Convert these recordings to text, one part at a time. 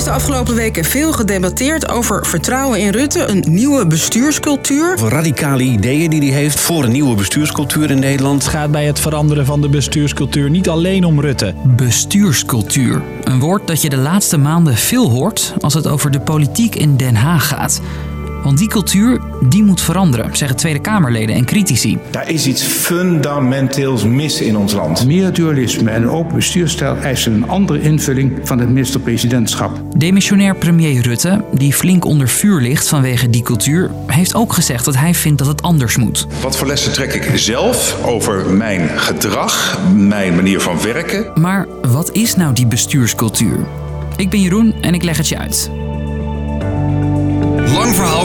is de afgelopen weken veel gedebatteerd over vertrouwen in Rutte, een nieuwe bestuurscultuur. Radicale ideeën die hij heeft voor een nieuwe bestuurscultuur in Nederland. Het gaat bij het veranderen van de bestuurscultuur niet alleen om Rutte. Bestuurscultuur. Een woord dat je de laatste maanden veel hoort als het over de politiek in Den Haag gaat. Want die cultuur die moet veranderen, zeggen Tweede Kamerleden en critici. Daar is iets fundamenteels mis in ons land. Meer dualisme en open bestuurstijl eisen een andere invulling van het minister-presidentschap. Demissionair premier Rutte, die flink onder vuur ligt vanwege die cultuur, heeft ook gezegd dat hij vindt dat het anders moet. Wat voor lessen trek ik zelf over mijn gedrag, mijn manier van werken? Maar wat is nou die bestuurscultuur? Ik ben Jeroen en ik leg het je uit.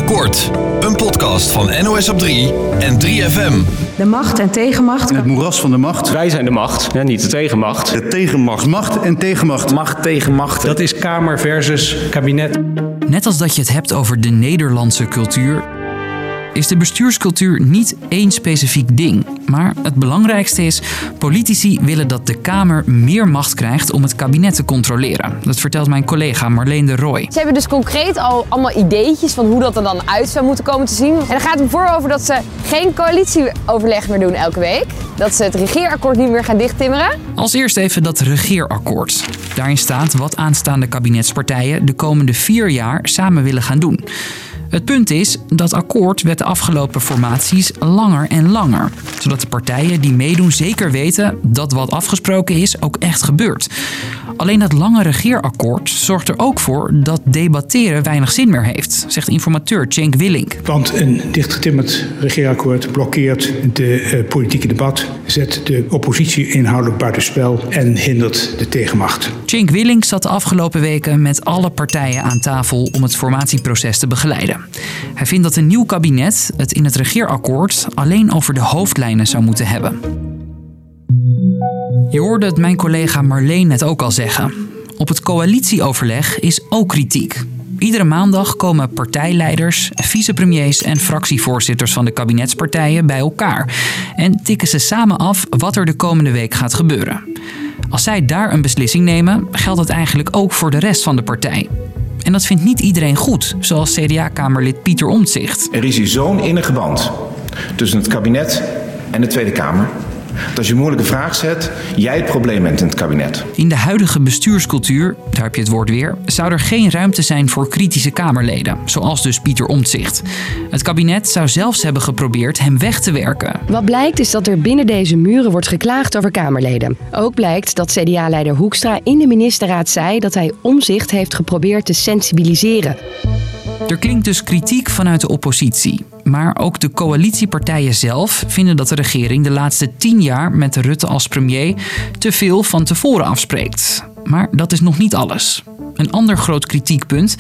Kort. Een podcast van NOS op 3 en 3FM. De macht en tegenmacht. Het moeras van de macht. Wij zijn de macht, ja, niet de tegenmacht. De tegenmacht. Macht en tegenmacht. Macht tegen macht. Dat is Kamer versus kabinet. Net als dat je het hebt over de Nederlandse cultuur, is de bestuurscultuur niet één specifiek ding. Maar het belangrijkste is, politici willen dat de Kamer meer macht krijgt om het kabinet te controleren. Dat vertelt mijn collega Marleen de Roy. Ze hebben dus concreet al allemaal ideetjes van hoe dat er dan uit zou moeten komen te zien. En dan gaat het bijvoorbeeld over dat ze geen coalitieoverleg meer doen elke week. Dat ze het regeerakkoord niet meer gaan dichttimmeren. Als eerst even dat regeerakkoord. Daarin staat wat aanstaande kabinetspartijen de komende vier jaar samen willen gaan doen. Het punt is, dat akkoord werd de afgelopen formaties langer en langer. Zodat de partijen die meedoen zeker weten dat wat afgesproken is ook echt gebeurt. Alleen dat lange regeerakkoord zorgt er ook voor dat debatteren weinig zin meer heeft, zegt informateur Cenk Willink. Want een dichtgetimmerd regeerakkoord blokkeert de uh, politieke debat, zet de oppositie inhoudelijk buitenspel en hindert de tegenmacht. Cenk Willink zat de afgelopen weken met alle partijen aan tafel om het formatieproces te begeleiden. Hij vindt dat een nieuw kabinet het in het regeerakkoord alleen over de hoofdlijnen zou moeten hebben. Je hoorde het mijn collega Marleen net ook al zeggen. Op het coalitieoverleg is ook kritiek. Iedere maandag komen partijleiders, vicepremiers en fractievoorzitters van de kabinetspartijen bij elkaar en tikken ze samen af wat er de komende week gaat gebeuren. Als zij daar een beslissing nemen, geldt dat eigenlijk ook voor de rest van de partij. En dat vindt niet iedereen goed, zoals CDA-kamerlid Pieter Omtzigt. Er is hier zo'n innige band tussen het kabinet en de Tweede Kamer. Dat als je een moeilijke vraag zet, jij het probleem bent in het kabinet. In de huidige bestuurscultuur, daar heb je het woord weer, zou er geen ruimte zijn voor kritische Kamerleden, zoals dus Pieter Omtzigt. Het kabinet zou zelfs hebben geprobeerd hem weg te werken. Wat blijkt is dat er binnen deze muren wordt geklaagd over Kamerleden. Ook blijkt dat CDA-leider Hoekstra in de ministerraad zei dat hij Omzicht heeft geprobeerd te sensibiliseren. Er klinkt dus kritiek vanuit de oppositie. Maar ook de coalitiepartijen zelf vinden dat de regering de laatste tien jaar met Rutte als premier te veel van tevoren afspreekt. Maar dat is nog niet alles. Een ander groot kritiekpunt: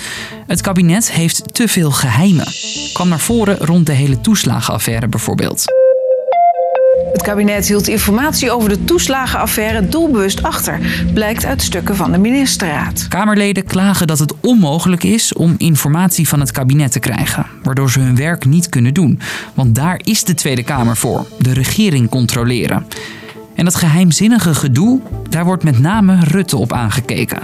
het kabinet heeft te veel geheimen. Kwam naar voren rond de hele toeslagenaffaire bijvoorbeeld. Het kabinet hield informatie over de toeslagenaffaire doelbewust achter, blijkt uit stukken van de ministerraad. Kamerleden klagen dat het onmogelijk is om informatie van het kabinet te krijgen, waardoor ze hun werk niet kunnen doen. Want daar is de Tweede Kamer voor: de regering controleren. En dat geheimzinnige gedoe, daar wordt met name Rutte op aangekeken.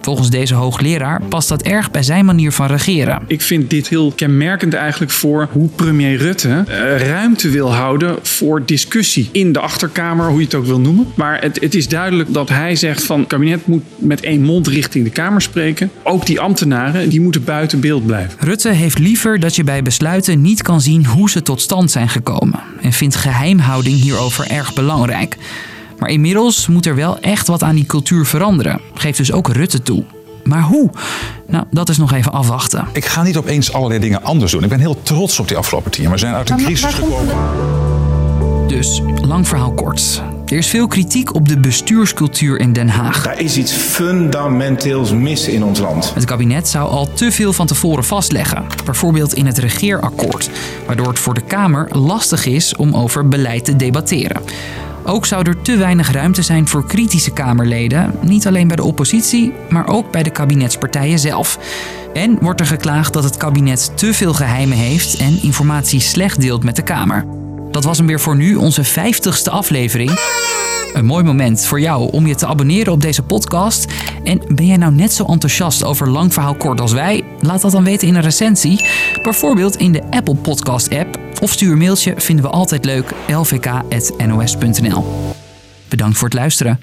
Volgens deze hoogleraar past dat erg bij zijn manier van regeren. Ik vind dit heel kenmerkend eigenlijk voor hoe premier Rutte uh, ruimte wil houden voor discussie in de achterkamer, hoe je het ook wil noemen. Maar het, het is duidelijk dat hij zegt van het kabinet moet met één mond richting de Kamer spreken. Ook die ambtenaren, die moeten buiten beeld blijven. Rutte heeft liever dat je bij besluiten niet kan zien hoe ze tot stand zijn gekomen. En vindt geheimhouding hierover erg belangrijk. Maar inmiddels moet er wel echt wat aan die cultuur veranderen. Geeft dus ook Rutte toe. Maar hoe? Nou, dat is nog even afwachten. Ik ga niet opeens allerlei dingen anders doen. Ik ben heel trots op die afgelopen tien jaar. We zijn uit een crisis gekomen. Dus, lang verhaal kort. Er is veel kritiek op de bestuurscultuur in Den Haag. Daar is iets fundamenteels mis in ons land. Het kabinet zou al te veel van tevoren vastleggen. Bijvoorbeeld in het regeerakkoord. Waardoor het voor de Kamer lastig is om over beleid te debatteren. Ook zou er te weinig ruimte zijn voor kritische Kamerleden, niet alleen bij de oppositie, maar ook bij de kabinetspartijen zelf. En wordt er geklaagd dat het kabinet te veel geheimen heeft en informatie slecht deelt met de Kamer. Dat was hem weer voor nu, onze 50ste aflevering. Een mooi moment voor jou om je te abonneren op deze podcast. En ben jij nou net zo enthousiast over lang verhaal kort als wij? Laat dat dan weten in een recensie, bijvoorbeeld in de Apple Podcast app of stuur een mailtje, vinden we altijd leuk, lvk.nos.nl. Bedankt voor het luisteren.